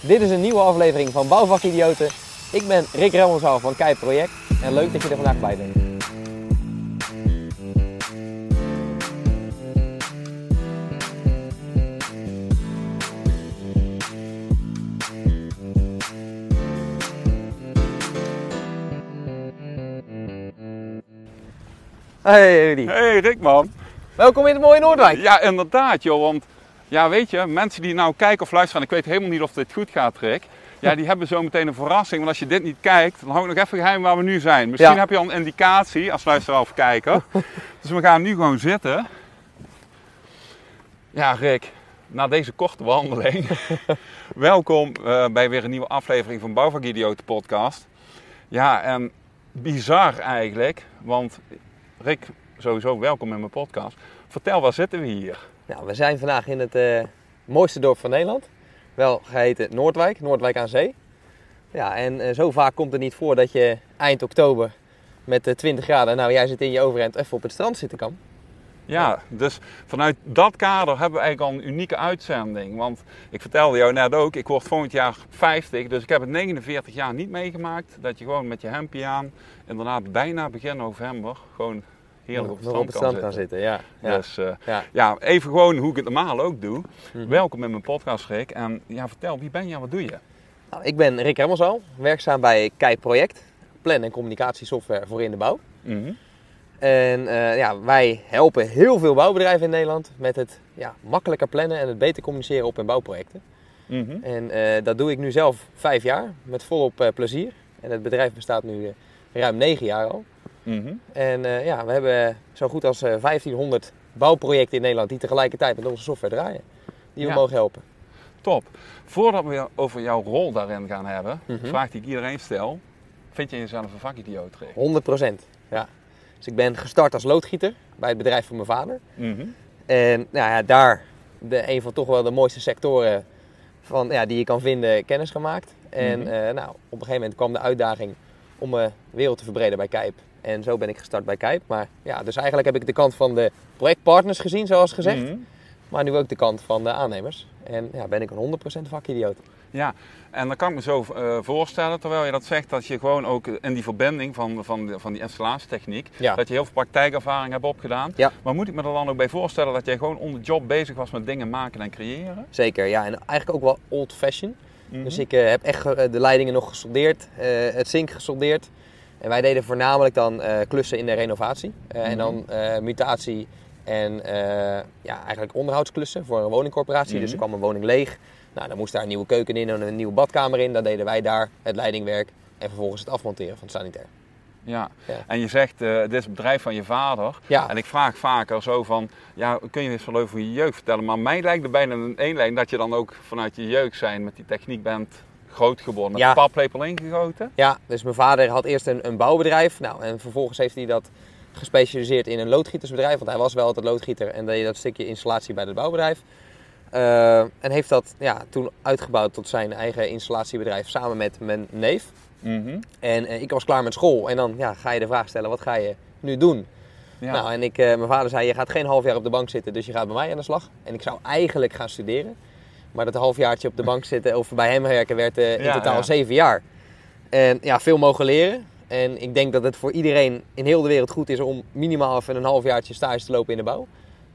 Dit is een nieuwe aflevering van Bouwvakidioten. Ik ben Rick Remmelzaal van Kai Project en leuk dat je er vandaag bij bent. Hey Rudy, Hey Rick man. welkom in het mooie Noordwijk. Ja inderdaad joh, want ja weet je, mensen die nou kijken of luisteren, ik weet helemaal niet of dit goed gaat Rick. Ja, die hebben zo meteen een verrassing, want als je dit niet kijkt, dan hou ik nog even geheim waar we nu zijn. Misschien Ja. heb je al een indicatie als luisteraar of kijker. dus we gaan nu gewoon zitten. Ja Rick, na deze korte wandeling, welkom eh, bij weer een nieuwe aflevering van Bouwvakidioten podcast. Ja, en bizar eigenlijk, want Rick, sowieso welkom in mijn podcast. Vertel, waar zitten we hier? Nou, we zijn vandaag in het eh, mooiste dorp van Nederland. Wel geheten Noordwijk, Noordwijk aan Zee. Ja, en eh, zo vaak komt het niet voor dat je eind oktober met eh, 20 graden, nou jij zit in je overhemd, even op het strand zitten kan. Ja, dus vanuit dat kader hebben we eigenlijk al een unieke uitzending. Want ik vertelde jou net ook, ik word volgend jaar 50, dus ik heb het 49 jaar niet meegemaakt. Dat je gewoon met je hempje aan, inderdaad bijna begin november, gewoon heerlijk op het Nog strand, kan zitten. zitten. Ja, ja. Dus eh, ja. ja, even gewoon hoe ik het normaal ook doe. Mhm. Welkom in mijn podcast Rick. En ja, vertel, wie ben je en wat doe je? Nou, ik ben Rick Hemmelsal, werkzaam bij Kai Project, plan- en communicatiesoftware voor in de bouw. Mhm. En eh, ja, wij helpen heel veel bouwbedrijven in Nederland met het ja, makkelijker plannen en het beter communiceren op hun bouwprojecten. Mhm. En eh, dat doe ik nu zelf vijf jaar, met volop plezier. En het bedrijf bestaat nu ruim negen jaar al. Mhm. En eh, ja, we hebben zo goed als eh, 1500 bouwprojecten in Nederland die tegelijkertijd met onze software draaien. Die we Ja. mogen helpen. Top. Voordat we over jouw rol daarin gaan hebben, Mhm. vraag die ik iedereen stel. Vind je jezelf een vakidioot, Rick? 100% ja. Dus ik ben gestart als loodgieter bij het bedrijf van mijn vader. Mhm. En nou ja, daar de, een van toch wel de mooiste sectoren van, ja, die je kan vinden kennis gemaakt. En Mhm. eh, nou, op een gegeven moment kwam de uitdaging om mijn wereld te verbreden bij Kijp. En zo ben ik gestart bij Kijp. Maar ja, dus eigenlijk heb ik de kant van de projectpartners gezien, zoals gezegd. Mhm. Maar nu ook de kant van de aannemers. En ja, ben ik een 100% vakidioot. Ja, en dan kan ik me zo eh, voorstellen, terwijl je dat zegt, dat je gewoon ook in die verbinding van, van, van die installatietechniek, Ja. dat je heel veel praktijkervaring hebt opgedaan. Ja. Maar moet ik me er dan ook bij voorstellen dat jij gewoon on the job bezig was met dingen maken en creëren? Zeker, ja. En eigenlijk ook wel old fashion. Mhm. Dus ik eh, heb echt ge- de leidingen nog gesoldeerd, eh, het zink gesoldeerd. En wij deden voornamelijk dan eh, klussen in de renovatie. Eh, En Mhm. dan eh, mutatie en ja, eigenlijk onderhoudsklussen voor een woningcorporatie. Dus Mhm. er kwam een woning leeg. Nou, dan moest daar een nieuwe keuken in en een nieuwe badkamer in. Dan deden wij daar het leidingwerk en vervolgens het afmonteren van het sanitair. Ja. Ja. en je zegt, eh, dit is het bedrijf van je vader. Ja. En ik vraag vaker zo van, ja, kun je eens wel over je jeugd vertellen? Maar mij lijkt er bijna een één lijn dat je dan ook vanuit je jeugd zijn met die techniek bent groot geworden. Met Ja. de paplepel ingegoten. Ja, dus mijn vader had eerst een, een bouwbedrijf. Nou, en vervolgens heeft hij dat gespecialiseerd in een loodgietersbedrijf. Want hij was wel altijd loodgieter en deed dat stukje installatie bij het bouwbedrijf. Eh, en heeft dat ja, toen uitgebouwd tot zijn eigen installatiebedrijf samen met mijn neef. Mhm. En eh, ik was klaar met school. En dan ja, ga je de vraag stellen, wat ga je nu doen? Ja. Nou, en ik, eh, mijn vader zei, je gaat geen half jaar op de bank zitten, dus je gaat bij mij aan de slag. En ik zou eigenlijk gaan studeren. Maar dat halfjaartje op de bank zitten of bij hem werken werd eh, in Ja, totaal ja. zeven jaar. En ja, veel mogen leren. En ik denk dat het voor iedereen in heel de wereld goed is om minimaal even een halfjaartje stage te lopen in de bouw.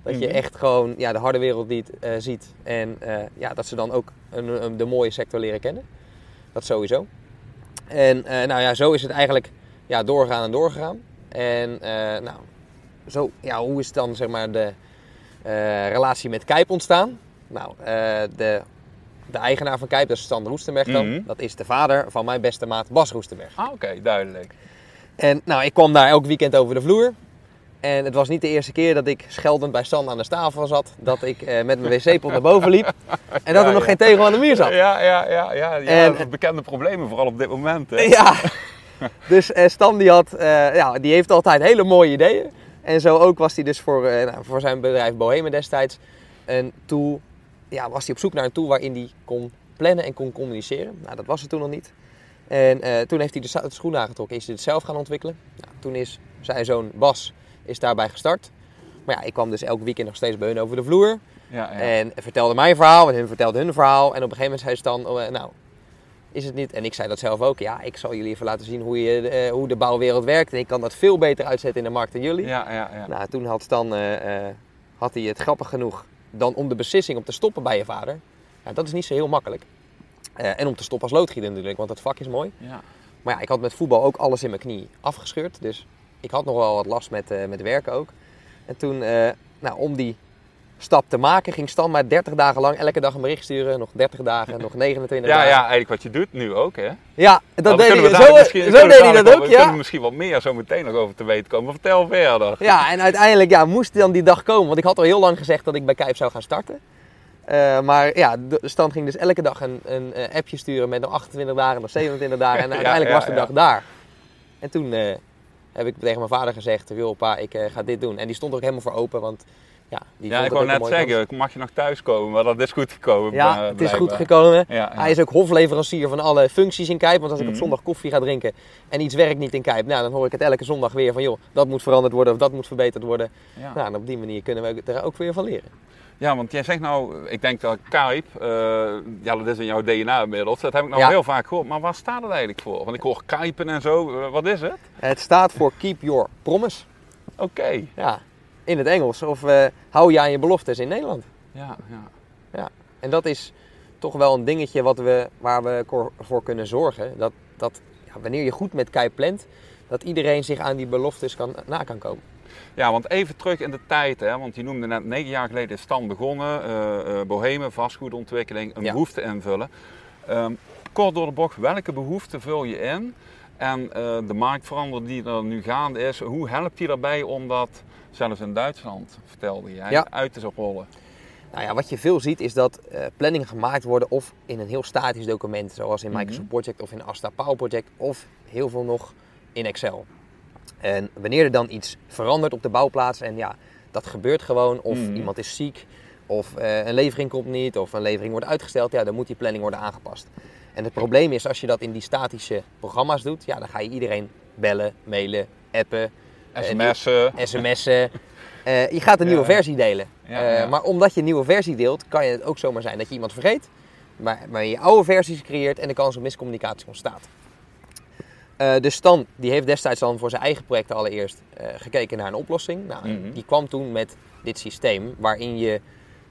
Dat je Mhm. echt gewoon ja, de harde wereld niet, eh, ziet. En eh, ja, dat ze dan ook een, een- de mooie sector leren kennen. Dat sowieso. En nou ja, zo is het eigenlijk ja, doorgaan en doorgegaan. En nou, zo, ja, hoe is dan zeg maar de relatie met Kijp ontstaan? Nou, eh, de, de eigenaar van Kijp, dat is Stan Roestenberg dan. Mhm. Dat is de vader van mijn beste maat Bas Roestenberg. Ah, oké, duidelijk. En nou, ik kwam daar elk weekend over de vloer. En het was niet de eerste keer dat ik scheldend bij Stan aan de tafel zat. Dat ik eh, met mijn wc-pot naar boven liep. En dat Ja, er nog ja. geen tegel aan de muur zat. Ja, ja, ja, ja. ja En- bekende problemen, vooral op dit moment. Hè? Ja, dus eh, Stan die, had, eh, ja, die heeft altijd hele mooie ideeën. En zo ook was hij dus voor, nou, voor zijn bedrijf Bohemen destijds een tool. Ja, was hij op zoek naar een tool waarin hij kon plannen en kon communiceren. Nou, dat was er toen nog niet. En eh, toen heeft hij de, de schoen aangetrokken, is hij het zelf gaan ontwikkelen. Nou, toen is zijn zoon Bas is daarbij gestart. Maar ja, ik kwam dus elk weekend nog steeds bij hun over de vloer. Ja, ja. En vertelde mijn verhaal en hun vertelde hun verhaal. En op een gegeven moment zei Stan, oh, eh, nou, is het niet? En ik zei dat zelf ook. Ja, ik zal jullie even laten zien hoe, je, eh, hoe de bouwwereld werkt. En ik kan dat veel beter uitzetten in de markt dan jullie. ja, ja, ja. Nou, toen had Stan, had hij het grappig genoeg dan om de beslissing om te stoppen bij je vader. Ja, dat is niet zo heel makkelijk. Eh, en om te stoppen als loodgieter natuurlijk, want dat vak is mooi. ja. Maar ja, ik had met voetbal ook alles in mijn knie afgescheurd. Dus ik had nog wel wat last met, eh, met werken ook. En toen, eh, nou, om die stap te maken, ging Stan maar 30 dagen lang elke dag een bericht sturen. Nog 30 dagen, nog 29 Ja, dagen. ja, eigenlijk wat je doet nu ook, hè? Ja, dat Nou, deed kunnen hij, we zo, misschien- zo deed hij dat ook, We kunnen ja. misschien wat meer zo meteen nog over te weten komen. Maar vertel verder. Ja, en uiteindelijk ja, moest dan die dag komen. Want ik had al heel lang gezegd dat ik bij Kijp zou gaan starten. Eh, maar ja, de Stan ging dus elke dag een, een eh, appje sturen met nog 28 dagen, nog 27 dagen. En Ja, uiteindelijk ja, was de ja. dag daar. En toen eh, heb ik tegen mijn vader gezegd, joh pa, ik ga dit doen. En die stond er ook helemaal voor open, want ja, die Ja, ik wou net zeggen, kans. mag je nog thuiskomen? Maar dat is goed gekomen. Ja, eh, het is goed gekomen. Ja, ja. Hij is ook hofleverancier van alle functies in Kijp. Want als ik Mhm. op zondag koffie ga drinken en iets werkt niet in Kijp, nou, dan hoor ik het elke zondag weer van joh, dat moet veranderd worden of dat moet verbeterd worden. Ja. Nou, en op die manier kunnen we er ook weer van leren. Ja, want jij zegt nou, ik denk dat Kuip, eh, ja dat is in jouw DNA inmiddels, dat heb ik nou Ja. heel vaak gehoord. Maar waar staat het eigenlijk voor? Want ik hoor Kuipen en zo, Eh, wat is het? Het staat voor Keep Your Promise. Oké. Ja, in het Engels. Of eh, hou je aan je beloftes in Nederland. Ja, ja. En dat is toch wel een dingetje wat we, waar we voor kunnen zorgen. Dat, dat ja, wanneer je goed met Kijp plant, dat iedereen zich aan die beloftes kan, na kan komen. ja, want even terug in de tijd, hè, want je noemde net negen jaar geleden is Stan begonnen, eh bohemen, vastgoedontwikkeling, een Ja. behoefte invullen. Ehm, kort door de bocht, welke behoefte vul je in? En eh, de marktverandering die er nu gaande is, hoe helpt die daarbij om dat, zelfs in Duitsland, vertelde jij, Ja. uit te rollen? Nou ja, wat je veel ziet is dat eh, planningen gemaakt worden of in een heel statisch document, zoals in Mhm. Microsoft Project of in Asta Power Project, of heel veel nog in Excel. En wanneer er dan iets verandert op de bouwplaats en ja, dat gebeurt gewoon, of Mhm. iemand is ziek, of eh, een levering komt niet, of een levering wordt uitgesteld, ja, dan moet die planning worden aangepast. En het probleem is, als je dat in die statische programma's doet, ja, dan ga je iedereen bellen, mailen, appen, SMS'en. sms'en. Eh, je gaat een nieuwe versie delen. Eh. Maar omdat je een nieuwe versie deelt, kan het ook zomaar zijn dat je iemand vergeet. Maar, maar je oude versies creëert en de kans op miscommunicatie ontstaat. Eh dus Stan die heeft destijds dan voor zijn eigen projecten allereerst eh, gekeken naar een oplossing. Nou, Mhm. Die kwam toen met dit systeem waarin je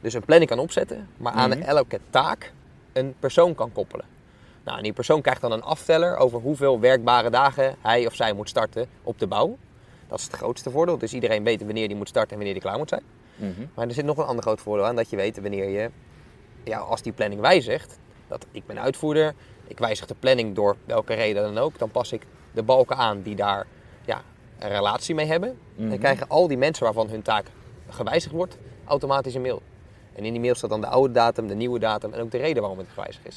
dus een planning kan opzetten, maar aan Mhm. elke taak een persoon kan koppelen. Nou, en die persoon krijgt dan een afteller over hoeveel werkbare dagen hij of zij moet starten op de bouw. Dat is het grootste voordeel. Dus iedereen weet wanneer die moet starten en wanneer die klaar moet zijn. Mhm. Maar er zit nog een ander groot voordeel aan. Dat je weet wanneer je, ja, als die planning wijzigt. Dat ik ben uitvoerder. Ik wijzig de planning door welke reden dan ook. Dan pas ik de balken aan die daar ja, een relatie mee hebben. Mhm. Dan krijgen al die mensen waarvan hun taak gewijzigd wordt, automatisch een mail. En in die mail staat dan de oude datum, de nieuwe datum en ook de reden waarom het gewijzigd is.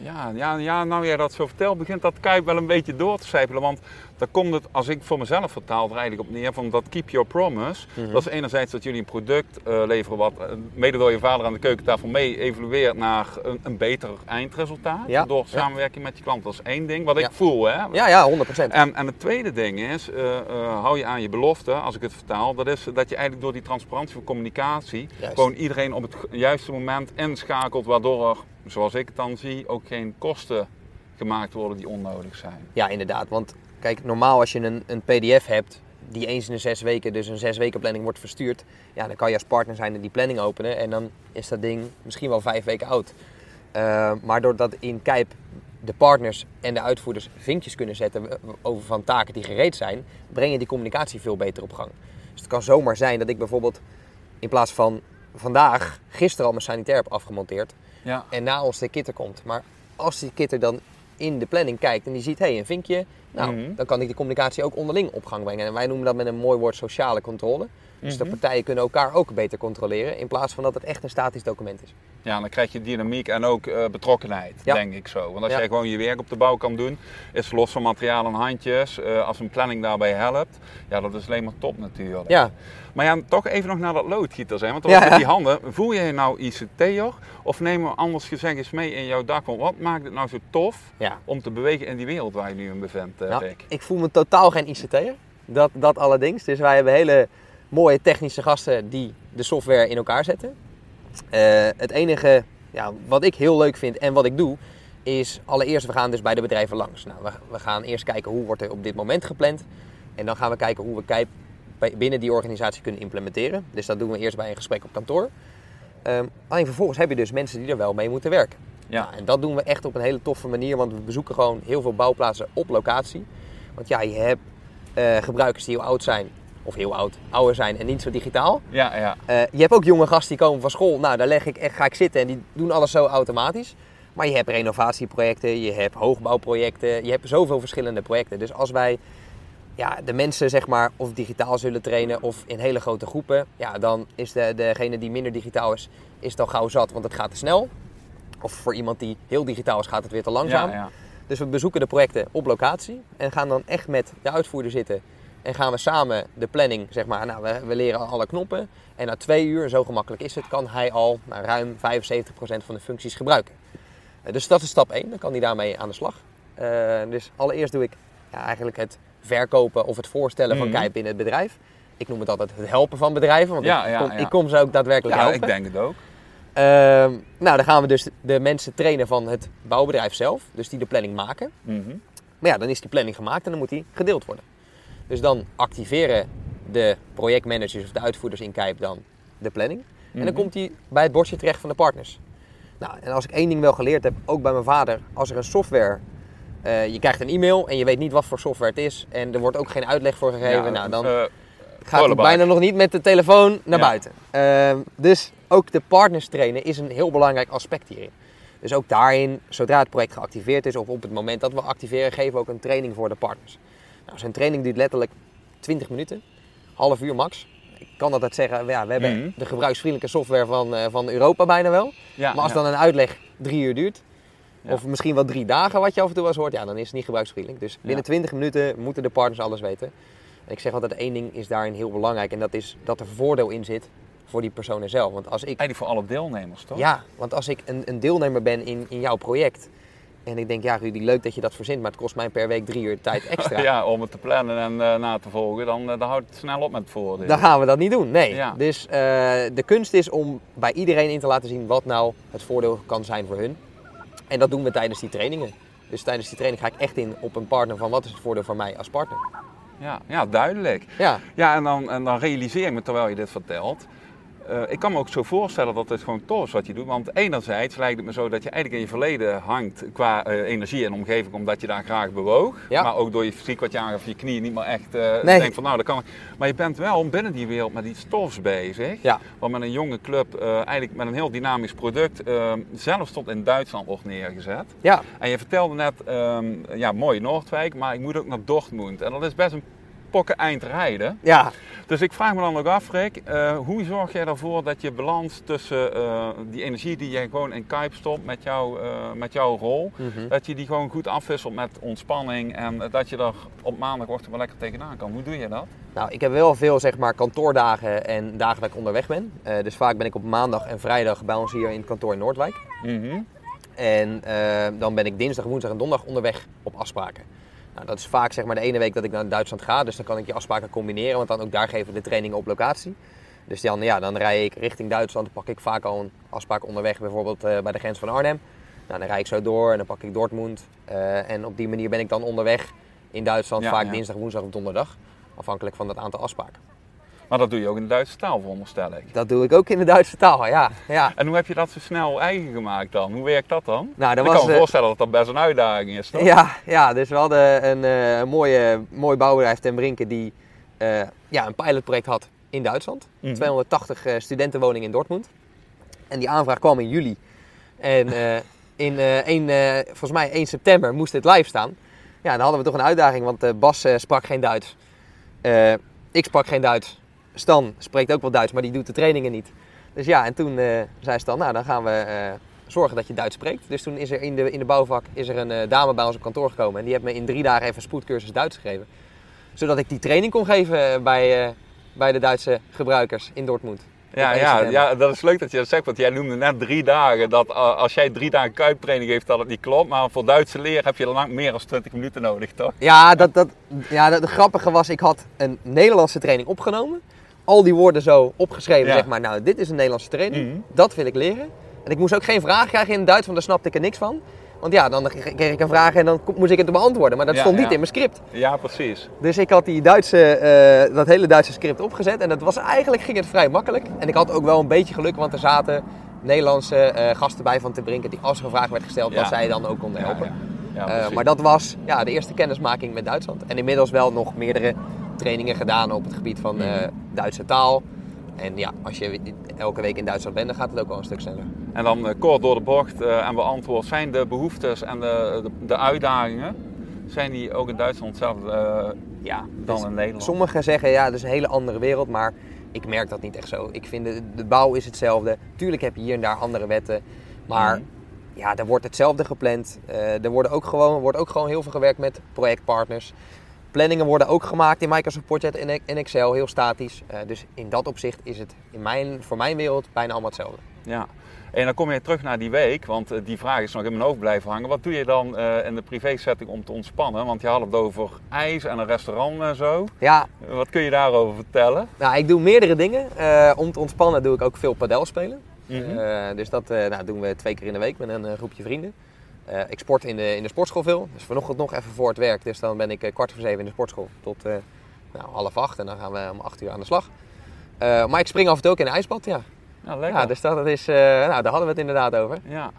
Ja, ja, ja, nou jij dat zo vertelt, begint dat kuip wel een beetje door te sijpelen. Want dan komt het, als ik voor mezelf vertaal, er eigenlijk op neer van dat keep your promise. Mhm. Dat is enerzijds dat jullie een product eh, leveren wat mede door je vader aan de keukentafel mee evolueert naar een, een beter eindresultaat. Ja, Door ja. samenwerking met je klant. Dat is één ding wat ik voel. Hè? Ja, ja, 100%. En, en het tweede ding is, eh, eh, hou je aan je belofte, als ik het vertaal, dat is dat je eigenlijk door die transparantie van communicatie Juist. gewoon iedereen op het juiste moment inschakelt, waardoor er, zoals ik het dan zie, ook geen kosten gemaakt worden die onnodig zijn. Ja, inderdaad. Want kijk, normaal als je een, een PDF hebt die eens in de zes weken, dus een zes weken planning wordt verstuurd, ja, dan kan je als partner zijn en die planning openen en dan is dat ding misschien wel vijf weken oud. Eh, maar doordat in Kijp de partners en de uitvoerders vinkjes kunnen zetten over van taken die gereed zijn, breng je die communicatie veel beter op gang. Dus het kan zomaar zijn dat ik bijvoorbeeld in plaats van vandaag gisteren al mijn sanitair heb afgemonteerd, Ja. en na ons de kitter komt. Maar als die kitter dan in de planning kijkt en die ziet, hé, hey, een vinkje, nou, Mhm. dan kan ik die communicatie ook onderling op gang brengen. En wij noemen dat met een mooi woord sociale controle. Dus de Mhm. partijen kunnen elkaar ook beter controleren, in plaats van dat het echt een statisch document is. Ja, dan krijg je dynamiek en ook eh, betrokkenheid, Ja. denk ik zo. Want als Ja. jij gewoon je werk op de bouw kan doen, is los van materiaal en handjes, eh, als een planning daarbij helpt, ja, dat is alleen maar top natuurlijk. Ja, Maar ja, toch even nog naar dat loodgieter zijn. Want met ja. die handen, voel jij je nou ICT'er? Of nemen we anders gezegd eens mee in jouw dak? Want wat maakt het nou zo tof ja. om te bewegen in die wereld waar je nu in bevindt, Nou, Rick? ik voel me totaal geen ICT'er. Dat, dat allerdings. Dus wij hebben hele mooie technische gasten die de software in elkaar zetten. Eh, het enige ja, wat ik heel leuk vind en wat ik doe, is allereerst, we gaan dus bij de bedrijven langs. Nou, we, we gaan eerst kijken hoe wordt er op dit moment gepland. En dan gaan we kijken hoe we bij- binnen die organisatie kunnen implementeren. Dus dat doen we eerst bij een gesprek op kantoor. Ehm, alleen vervolgens heb je dus mensen die er wel mee moeten werken. Ja. Nou, en dat doen we echt op een hele toffe manier, want we bezoeken gewoon heel veel bouwplaatsen op locatie. Want ja, je hebt eh, gebruikers die heel oud zijn, of heel oud, ouder zijn en niet zo digitaal. Ja, ja. Eh, je hebt ook jonge gasten die komen van school. Nou, daar leg ik echt, ga ik zitten en die doen alles zo automatisch. Maar je hebt renovatieprojecten, je hebt hoogbouwprojecten, je hebt zoveel verschillende projecten. Dus als wij ja, de mensen zeg maar of digitaal zullen trainen of in hele grote groepen, ja, dan is de, degene die minder digitaal is, is dan gauw zat, want het gaat te snel. Of voor iemand die heel digitaal is, gaat het weer te langzaam. Ja, ja. Dus we bezoeken de projecten op locatie en gaan dan echt met de uitvoerder zitten. En gaan we samen de planning, zeg maar, nou, we, we leren alle knoppen. En na twee uur, zo gemakkelijk is het, kan hij al nou, ruim 75% van de functies gebruiken. Eh, dus dat is stap 1, dan kan hij daarmee aan de slag. Eh, dus allereerst doe ik ja, eigenlijk het verkopen of het voorstellen van Mhm. KIP binnen het bedrijf. Ik noem het altijd het helpen van bedrijven, want Ja, ik, ja, kom, ja. ik kom ze ook daadwerkelijk Ja, helpen. ik denk het ook. Ehm, nou, dan gaan we dus de mensen trainen van het bouwbedrijf zelf, dus die de planning maken. Mhm. Maar ja, dan is die planning gemaakt en dan moet die gedeeld worden. Dus dan activeren de projectmanagers of de uitvoerders in Kijp dan de planning. En dan Mhm. komt die bij het bordje terecht van de partners. Nou, en als ik één ding wel geleerd heb, ook bij mijn vader, als er een software, eh, je krijgt een e-mail en je weet niet wat voor software het is en er wordt ook geen uitleg voor gegeven, Ja, nou dan eh, gaat prullenbak. bijna nog niet met de telefoon naar Ja. buiten. Ehm, dus ook de partners trainen is een heel belangrijk aspect hierin. Dus ook daarin, zodra het project geactiveerd is of op het moment dat we activeren, geven we ook een training voor de partners. Nou, zo'n training duurt letterlijk 20 minuten, half uur max. Ik kan altijd zeggen, ja, we hebben Mhm. de gebruiksvriendelijke software van, eh, van Europa bijna wel. ja, Maar als dan een uitleg drie uur duurt, of misschien wel drie dagen wat je af en toe wel eens hoort, ja, dan is het niet gebruiksvriendelijk. Dus binnen Ja. 20 minuten moeten de partners alles weten. En ik zeg altijd, één ding is daarin heel belangrijk en dat is dat er voordeel in zit voor die personen zelf. Want als ik, Eigenlijk voor alle deelnemers, toch? ja, want als ik een, een deelnemer ben in, in jouw project en ik denk, ja Rudy, leuk dat je dat verzint, maar het kost mij per week drie uur tijd extra. Ja, om het te plannen en eh, na te volgen, dan, eh, dan houdt het snel op met het voordeel. Dan gaan we dat niet doen, nee. Ja. Dus eh, de kunst is om bij iedereen in te laten zien wat nou het voordeel kan zijn voor hun. En dat doen we tijdens die trainingen. Dus tijdens die training ga ik echt in op een partner van wat is het voordeel voor mij als partner. Ja, ja, duidelijk. Ja, Ja, en dan, en dan realiseer ik me terwijl je dit vertelt. Eh, ik kan me ook zo voorstellen dat het gewoon tof is wat je doet. Want enerzijds lijkt het me zo dat je eigenlijk in je verleden hangt qua eh, energie en omgeving, omdat je daar graag bewoog. Ja. Maar ook door je fysiek wat je aangaf, je knieën niet meer echt eh Nee. denkt van nou, dat kan ik. Maar je bent wel binnen die wereld met iets tofs bezig. Ja. Wat met een jonge club, eigenlijk met een heel dynamisch product, eh, zelfs tot in Duitsland wordt neergezet. ja, En je vertelde net, ehm, ja, mooi Noordwijk, maar ik moet ook naar Dortmund. En dat is best een pokken eind rijden. ja. Dus ik vraag me dan ook af, Rick, eh, hoe zorg jij ervoor dat je balans tussen eh, die energie die jij gewoon in Kuip stopt met, jou, eh, met jouw rol, Mhm. dat je die gewoon goed afwisselt met ontspanning en dat je er op maandagochtend wel lekker tegenaan kan. Hoe doe je dat? Nou, ik heb wel veel zeg maar kantoordagen en dagen dat ik onderweg ben. Dus vaak ben ik op maandag en vrijdag bij ons hier in het kantoor in Noordwijk. Mhm. En dan ben ik dinsdag, woensdag en donderdag onderweg op afspraken. Nou, dat is vaak zeg maar de ene week dat ik naar Duitsland ga, dus dan kan ik die afspraken combineren, want dan ook daar geven we de trainingen op locatie. Dus dan, ja, dan rij ik richting Duitsland, dan pak ik vaak al een afspraak onderweg, bijvoorbeeld eh, bij de grens van Arnhem. Nou, dan rijd ik zo door en dan pak ik Dortmund. Eh, en op die manier ben ik dan onderweg in Duitsland, Ja, vaak ja. dinsdag, woensdag of donderdag. Afhankelijk van het aantal afspraken. Maar dat doe je ook in de Duitse taal, veronderstel ik. Dat doe ik ook in de Duitse taal, ja. ja. En hoe heb je dat zo snel eigen gemaakt dan? Hoe werkt dat dan? Nou, dat ik was, kan me voorstellen dat dat best een uitdaging is, toch? Ja, ja, dus we hadden een eh, mooie, mooi bouwbedrijf ten Brinke die eh, ja, een pilotproject had in Duitsland. Mhm. 280 eh, studentenwoningen in Dortmund. En die aanvraag kwam in juli. En in 1, eh, volgens mij 1 september moest het live staan. Ja, dan hadden we toch een uitdaging, want Bas sprak geen Duits. Ik sprak geen Duits. Stan spreekt ook wel Duits, maar die doet de trainingen niet. Dus ja, en toen eh, zei Stan, nou dan gaan we eh, zorgen dat je Duits spreekt. Dus toen is er in de, in de bouwvak is er een eh, dame bij ons op kantoor gekomen. En die heeft me in drie dagen even een spoedcursus Duits gegeven. Zodat ik die training kon geven bij, bij de Duitse gebruikers in Dortmund. Ja, ja, ja, dat is leuk dat je dat zegt, want jij noemde net drie dagen. Dat als jij drie dagen kuiptraining geeft, dat het niet klopt. Maar voor Duitse leer heb je lang meer dan 20 minuten nodig, toch? Ja, dat, dat, ja dat, het grappige was, ik had een Nederlandse training opgenomen. Al die woorden zo opgeschreven, Ja. zeg maar. Nou, dit is een Nederlandse training. Mhm. Dat wil ik leren. En ik moest ook geen vraag krijgen in het Duits, want daar snapte ik er niks van. Want ja, dan kreeg ik een vraag en dan moest ik het beantwoorden. Maar dat Ja, stond niet ja. in mijn script. Ja, precies. Dus ik had die Duitse, eh, dat hele Duitse script opgezet. En dat was, eigenlijk ging het vrij makkelijk. En ik had ook wel een beetje geluk, want er zaten Nederlandse eh, gasten bij van Te Brinken. Die als er een vraag werd gesteld, Ja. dat zij dan ook konden helpen. Eh, maar dat was ja, de eerste kennismaking met Duitsland. En inmiddels wel nog meerdere trainingen gedaan op het gebied van eh, Mhm. Duitse taal. En ja, als je elke week in Duitsland bent, dan gaat het ook wel een stuk sneller. En dan eh, kort door de bocht eh, en beantwoord. Zijn de behoeftes en de, de, de uitdagingen, zijn die ook in Duitsland hetzelfde eh, Ja, dan dus in Nederland? Sommigen zeggen ja, dat is een hele andere wereld, maar ik merk dat niet echt zo. Ik vind de, de bouw is hetzelfde. Tuurlijk heb je hier en daar andere wetten, maar Mhm. ja, er wordt hetzelfde gepland. Eh, er worden ook gewoon, wordt ook gewoon heel veel gewerkt met projectpartners. Planningen worden ook gemaakt in Microsoft Project en in Excel, heel statisch. Eh, dus in dat opzicht is het in mijn, voor mijn wereld bijna allemaal hetzelfde. Ja. En dan kom je terug naar die week, want eh, die vraag is nog in mijn hoofd blijven hangen. Wat doe je dan eh, in de privé-setting om te ontspannen? Want je had het over ijs en een restaurant en zo. Ja, Wat kun je daarover vertellen? nou, ik doe meerdere dingen. Om te ontspannen doe ik ook veel padel spelen. Mhm. Dus dat nou, doen we twee keer in de week met een groepje vrienden. Eh, ik sport in de, in de sportschool veel. Dus vanochtend nog even voor het werk. Dus dan ben ik eh, kwart voor zeven in de sportschool tot eh, nou, half acht. En dan gaan we om acht uur aan de slag. Maar ik spring af en toe ook in een ijsbad, ja. Ja, lekker. ja dus dat, dat is, nou, daar hadden we het inderdaad over. Ja.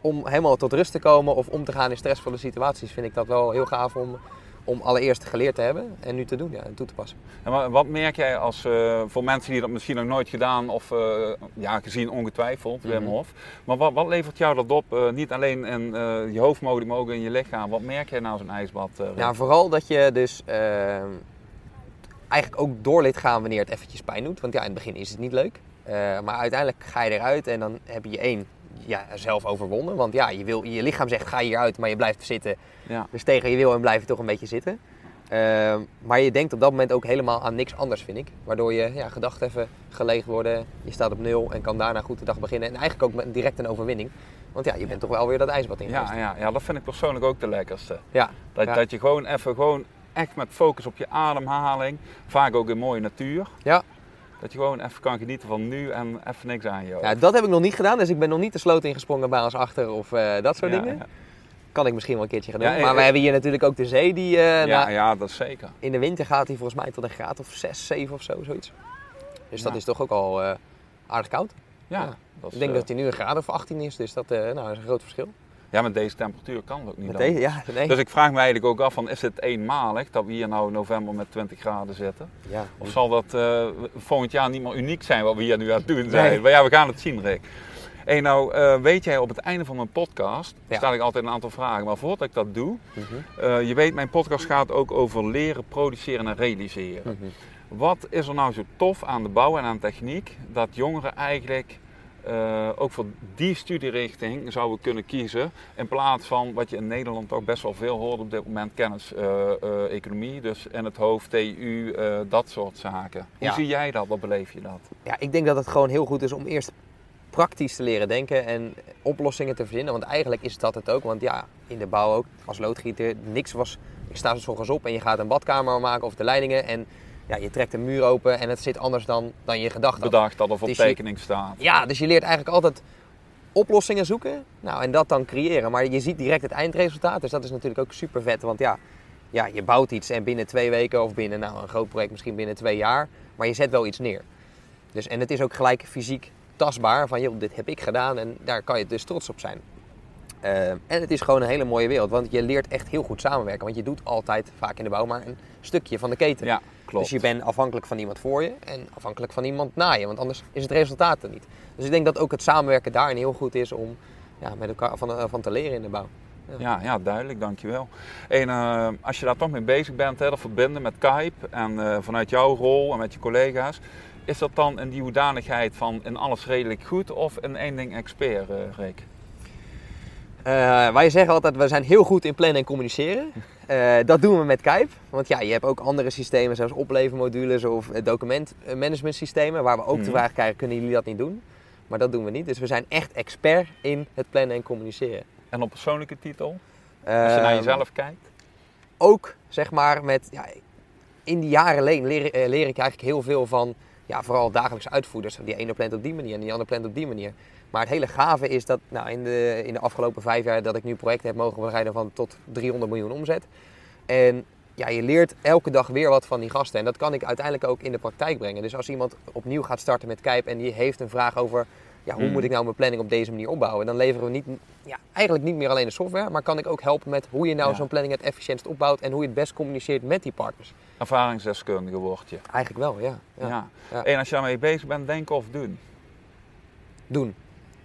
Om helemaal tot rust te komen of om te gaan in stressvolle situaties vind ik dat wel heel gaaf om, om allereerst geleerd te hebben en nu te doen ja, en toe te passen. En wa- wat merk jij als, eh, voor mensen die dat misschien nog nooit gedaan of eh, ja, gezien ongetwijfeld, Wim Mhm. Hof. Maar wat, wat levert jou dat op? Eh, niet alleen in je hoofdmodus, maar ook in je lichaam. Wat merk jij na zo'n ijsbad? Rick? Nou, vooral dat je dus eh, eigenlijk ook door gaan wanneer het eventjes pijn doet. Want ja, in het begin is het niet leuk. Maar uiteindelijk ga je eruit en dan heb je één ja, zelf overwonnen. Want ja, je, wil, je lichaam zegt ga hieruit, maar je blijft zitten. ja. Dus tegen je wil en blijf je toch een beetje zitten. Eh, maar je denkt op dat moment ook helemaal aan niks anders, vind ik. Waardoor je ja, gedachten even geleegd worden. Je staat op nul en kan daarna goed de dag beginnen. En eigenlijk ook met direct een overwinning. Want ja, je bent toch wel weer dat ijsbad in Ja, ja, ja, dat vind ik persoonlijk ook de lekkerste. Ja, Dat, Ja. dat je gewoon even gewoon echt met focus op je ademhaling, vaak ook in mooie natuur. Ja. Dat je gewoon even kan genieten van nu en even niks aan je. Ja, dat heb ik nog niet gedaan, dus ik ben nog niet de sloot ingesprongen bij ons achter of eh, dat soort Ja, dingen. Ja, Kan ik misschien wel een keertje gaan doen. Ja, maar we hebben hier natuurlijk ook de zee die eh, ja, na- ja, dat zeker. in de winter gaat die volgens mij tot een graad of 6, 7 of zo, zoiets. Dus dat is toch ook al eh, aardig koud. Ja. Dat is, ik denk dat hij nu een graad of 18 is, dus dat, nou, dat is een groot verschil. Ja, met deze temperatuur kan het ook niet. Deze, ja, nee. Dus ik vraag me eigenlijk ook af van is het eenmalig dat we hier nou in november met 20 graden zitten? ja. Of zal dat eh, volgend jaar niet meer uniek zijn wat we hier nu aan het doen zijn? Nee. Maar ja, we gaan het zien Rick. Hey, nou eh, weet jij op het einde van mijn podcast, Ja. stel ik altijd een aantal vragen. Maar voordat ik dat doe, Mhm, eh, je weet mijn podcast gaat ook over leren, produceren en realiseren. mhm. Wat is er nou zo tof aan de bouw en aan techniek dat jongeren eigenlijk eh, ook voor die studierichting zouden kunnen kiezen in plaats van wat je in Nederland toch best wel veel hoort op dit moment, kennis, eh, eh, economie, dus in het hoofd, TU, dat soort zaken. Hoe Ja. zie jij dat? Wat beleef je dat? Ja, ik denk dat het gewoon heel goed is om eerst praktisch te leren denken en oplossingen te verzinnen. Want eigenlijk is dat het ook. Want ja, in de bouw ook, als loodgieter, niks was... Ik sta zo ochtends op en je gaat een badkamer maken of de leidingen. En ja, je trekt een muur open en het zit anders dan, dan je gedacht had. Bedacht dat er op Dus je- tekening staat. Ja, dus je leert eigenlijk altijd oplossingen zoeken. Nou, en dat dan creëren. Maar je ziet direct het eindresultaat. Dus dat is natuurlijk ook super vet. Want ja, ja, je bouwt iets en binnen twee weken of binnen nou, een groot project misschien binnen twee jaar. Maar je zet wel iets neer. Dus, en het is ook gelijk fysiek tastbaar. Van joh, dit heb ik gedaan en daar kan je dus trots op zijn. Eh, en het is gewoon een hele mooie wereld. Want je leert echt heel goed samenwerken. Want je doet altijd, vaak in de bouw, maar een stukje van de keten. Ja, klopt. Dus je bent afhankelijk van iemand voor je en afhankelijk van iemand na je, want anders is het resultaat er niet. Dus ik denk dat ook het samenwerken daarin heel goed is om ja, met elkaar van, eh, van te leren in de bouw. Ja, ja, duidelijk, dankjewel. En eh, als je daar toch mee bezig bent, hè, dat verbinden met Kype en eh, vanuit jouw rol en met je collega's, is dat dan in die hoedanigheid van in alles redelijk goed of in één ding expert, Rick? Eh, wij zeggen altijd, we zijn heel goed in plannen en communiceren. Eh, dat doen we met Kype. Want ja, je hebt ook andere systemen, zoals oplevermodules of eh, documentmanagement systemen, waar we ook de Mhm. vraag krijgen, kunnen jullie dat niet doen? Maar dat doen we niet. Dus we zijn echt expert in het plannen en communiceren. En op persoonlijke titel, als je naar Ehm, jezelf kijkt? ook zeg maar met. Ja, in die jaren leer, leer, leer ik eigenlijk heel veel van, ja, vooral dagelijkse uitvoerders. Die ene plant op die manier en die andere plant op die manier. Maar het hele gave is dat nou, in, de, in de afgelopen vijf jaar dat ik nu projecten heb mogen begeleiden van tot 300 miljoen omzet. En ja, je leert elke dag weer wat van die gasten. En dat kan ik uiteindelijk ook in de praktijk brengen. Dus als iemand opnieuw gaat starten met Kijp en die heeft een vraag over ja, hoe Mm. moet ik nou mijn planning op deze manier opbouwen, dan leveren we niet, ja, eigenlijk niet meer alleen de software, maar kan ik ook helpen met hoe je nou Ja. zo'n planning het efficiëntst opbouwt en hoe je het best communiceert met die partners. Ervaringsdeskundige word je. Eigenlijk wel, ja. Ja. ja. Ja. En als je daarmee bezig bent, denken of doen. Doen.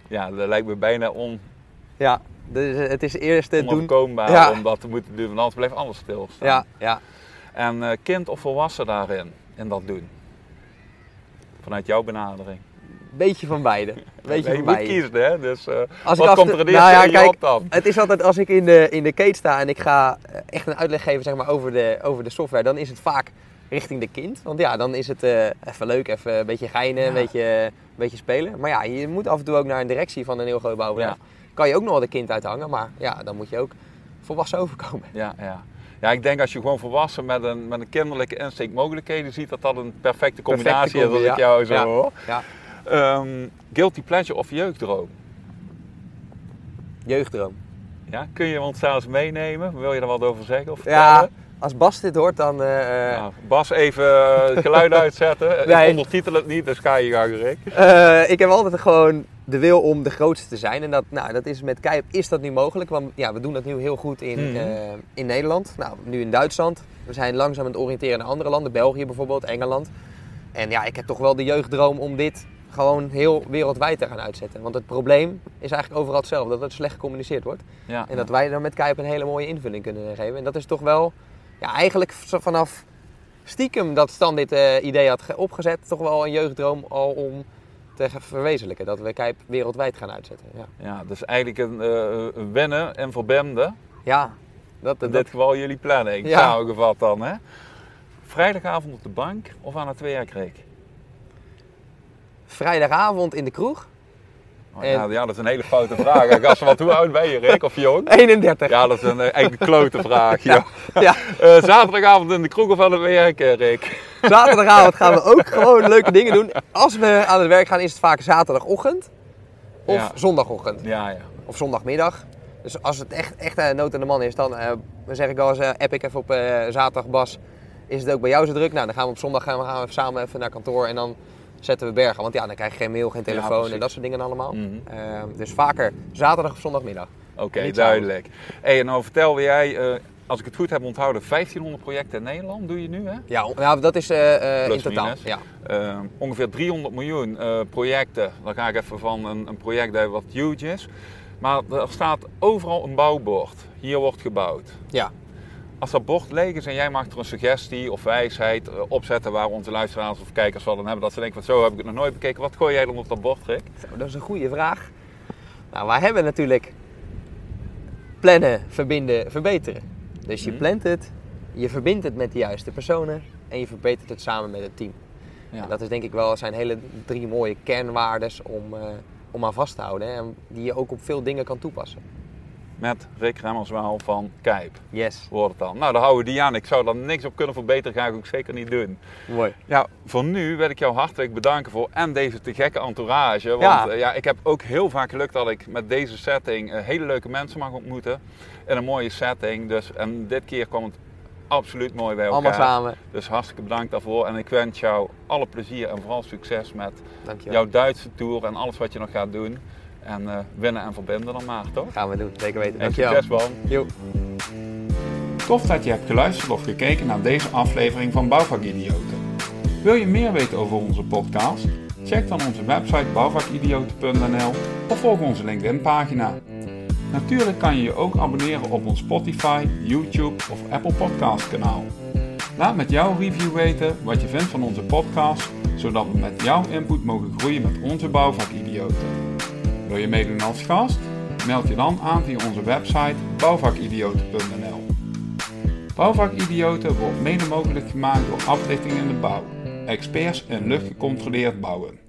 Ja, dat lijkt me bijna on, Ja, dus eh, het is eerst het doen. Ja. om dat te moeten doen, want anders blijft alles stilstaan. Ja, ja. En eh, kind of volwassen daarin, in dat doen? Vanuit jouw benadering. Beetje van beide. Beetje je van beide. kiezen, hè? Dus eh, Als wat komt er eerste nou ja, in je kijk, op dan? Het is altijd als ik in de, in de kate sta en ik ga echt een uitleg geven zeg maar, over, de, over de software, dan is het vaak richting de kind. Want ja, dan is het eh, even leuk, even een beetje geinen, Ja. een, beetje, een beetje spelen. Maar ja, je moet af en toe ook naar een directie van een heel groot bouwbedrijf. Ja. Kan je ook nog wel de kind uithangen, maar ja, dan moet je ook volwassen overkomen. Ja, ja. ja, ik denk als je gewoon volwassen met een, met een kinderlijke insteek mogelijkheden ziet, dat dat een perfecte combinatie combi, is als ik ja. jou zo Ja. hoor. Ja, Ehm, guilty pleasure of jeugddroom? jeugddroom. Ja, kun je ons zelfs meenemen? Wil je er wat over zeggen of Ja, vertellen? Als Bas dit hoort, dan... eh, eh, Nou, Bas, even het geluid uitzetten. Nee. Ik ondertitel het niet, dus ga je gang, Rick. Eh, ik heb altijd gewoon de wil om de grootste te zijn. En dat, nou, dat is met Kijp is dat nu mogelijk. Want ja, we doen dat nu heel goed in, Mhm. eh, in Nederland. Nou, nu in Duitsland. We zijn langzaam aan het oriënteren naar andere landen. België bijvoorbeeld, Engeland. En ja, ik heb toch wel de jeugddroom om dit gewoon heel wereldwijd te gaan uitzetten. Want het probleem is eigenlijk overal hetzelfde. Dat het slecht gecommuniceerd wordt. Ja, En dat wij dan met Kijp een hele mooie invulling kunnen geven. En dat is toch wel, ja, eigenlijk vanaf stiekem dat Stan dit eh, idee had ge- opgezet, toch wel een jeugddroom al om te verwezenlijken. Dat we Kijp wereldwijd gaan uitzetten. Ja, ja, dus eigenlijk een, een wennen en verbinden. ja dat, In dat, dit geval jullie planning, Ja. samengevat dan. Hè? Vrijdagavond op de bank of aan het Rick? vrijdagavond in de kroeg, Oh, En- ja, ja, dat is een hele foute vraag. Gast, wat, hoe oud ben je, Rick? Of jong? 31. Ja, dat is een, eh, een klote vraag. Ja. Eh, zaterdagavond in de kroeg of aan het werk, eh, Rick? Zaterdagavond gaan we ook gewoon leuke dingen doen. Als we aan het werk gaan is het vaak zaterdagochtend of Ja. zondagochtend. Ja, ja. of zondagmiddag. Dus als het echt, echt eh, nood aan de man is, dan zeg ik wel eens, app ik even op zaterdag, Bas, is het ook bij jou zo druk? Nou, dan gaan we op zondag gaan we, gaan we even samen even naar kantoor en dan zetten we bergen. Want ja, dan krijg je geen mail, geen telefoon en dat soort dingen allemaal. Mhm. Eh, dus vaker zaterdag of zondagmiddag. Oké, duidelijk. Hey, en nou vertelde jij, eh, als ik het goed heb onthouden, 1500 projecten in Nederland doe je nu, hè? Ja, ja dat is eh, eh, in totaal. Ja. Eh, ongeveer 300 miljoen projecten. Dan ga ik even van een, een project wat huge is. Maar er staat overal een bouwbord. Hier wordt gebouwd. ja. Als dat bord leeg is en jij mag er een suggestie of wijsheid eh, opzetten waar onze luisteraars of kijkers van hebben, dat ze denken van zo heb ik het nog nooit bekeken. Wat gooi jij dan op dat bord, Rick? Zo, dat is een goede vraag. Nou, wij hebben natuurlijk plannen, verbinden, verbeteren. Dus je Mhm. plant het, je verbindt het met de juiste personen en je verbetert het samen met het team. Ja. En dat is denk ik wel zijn hele drie mooie kernwaardes om, eh, om aan vast te houden. hè, En die je ook op veel dingen kan toepassen. Met Rick Remmerswaal van Kijp. Yes. Wordt het dan. Nou, daar houden we die aan. Ik zou daar niks op kunnen verbeteren, ga ik ook zeker niet doen. Mooi. Ja, voor nu wil ik jou hartelijk bedanken voor en deze te gekke entourage. Want Ja. ja. ja, ik heb ook heel vaak geluk dat ik met deze setting eh, hele leuke mensen mag ontmoeten. In een mooie setting. Dus, en dit keer kwam het absoluut mooi bij elkaar. Allemaal samen. Dus hartstikke bedankt daarvoor. En ik wens jou alle plezier en vooral succes met Dankjewel. jouw Duitse tour en alles wat je nog gaat doen. En eh, winnen en verbinden dan maar, toch? Gaan we doen. Zeker weten. En Dankjewel. succes man. Jo. Tof dat je hebt geluisterd of gekeken naar deze aflevering van Bouwvakidioten. Wil je meer weten over onze podcast? Check dan onze website bouwvakidioten.nl of volg onze LinkedIn pagina. Natuurlijk kan je je ook abonneren op ons Spotify, YouTube of Apple Podcast kanaal. Laat met jouw review weten wat je vindt van onze podcast, zodat we met jouw input mogen groeien met onze bouwvakidioten. Wil je meedoen als gast? Meld je dan aan via onze website bouwvakidioten.nl. Bouwvakidioten wordt mede mogelijk gemaakt door Aflichting in de Bouw, experts in luchtgecontroleerd bouwen.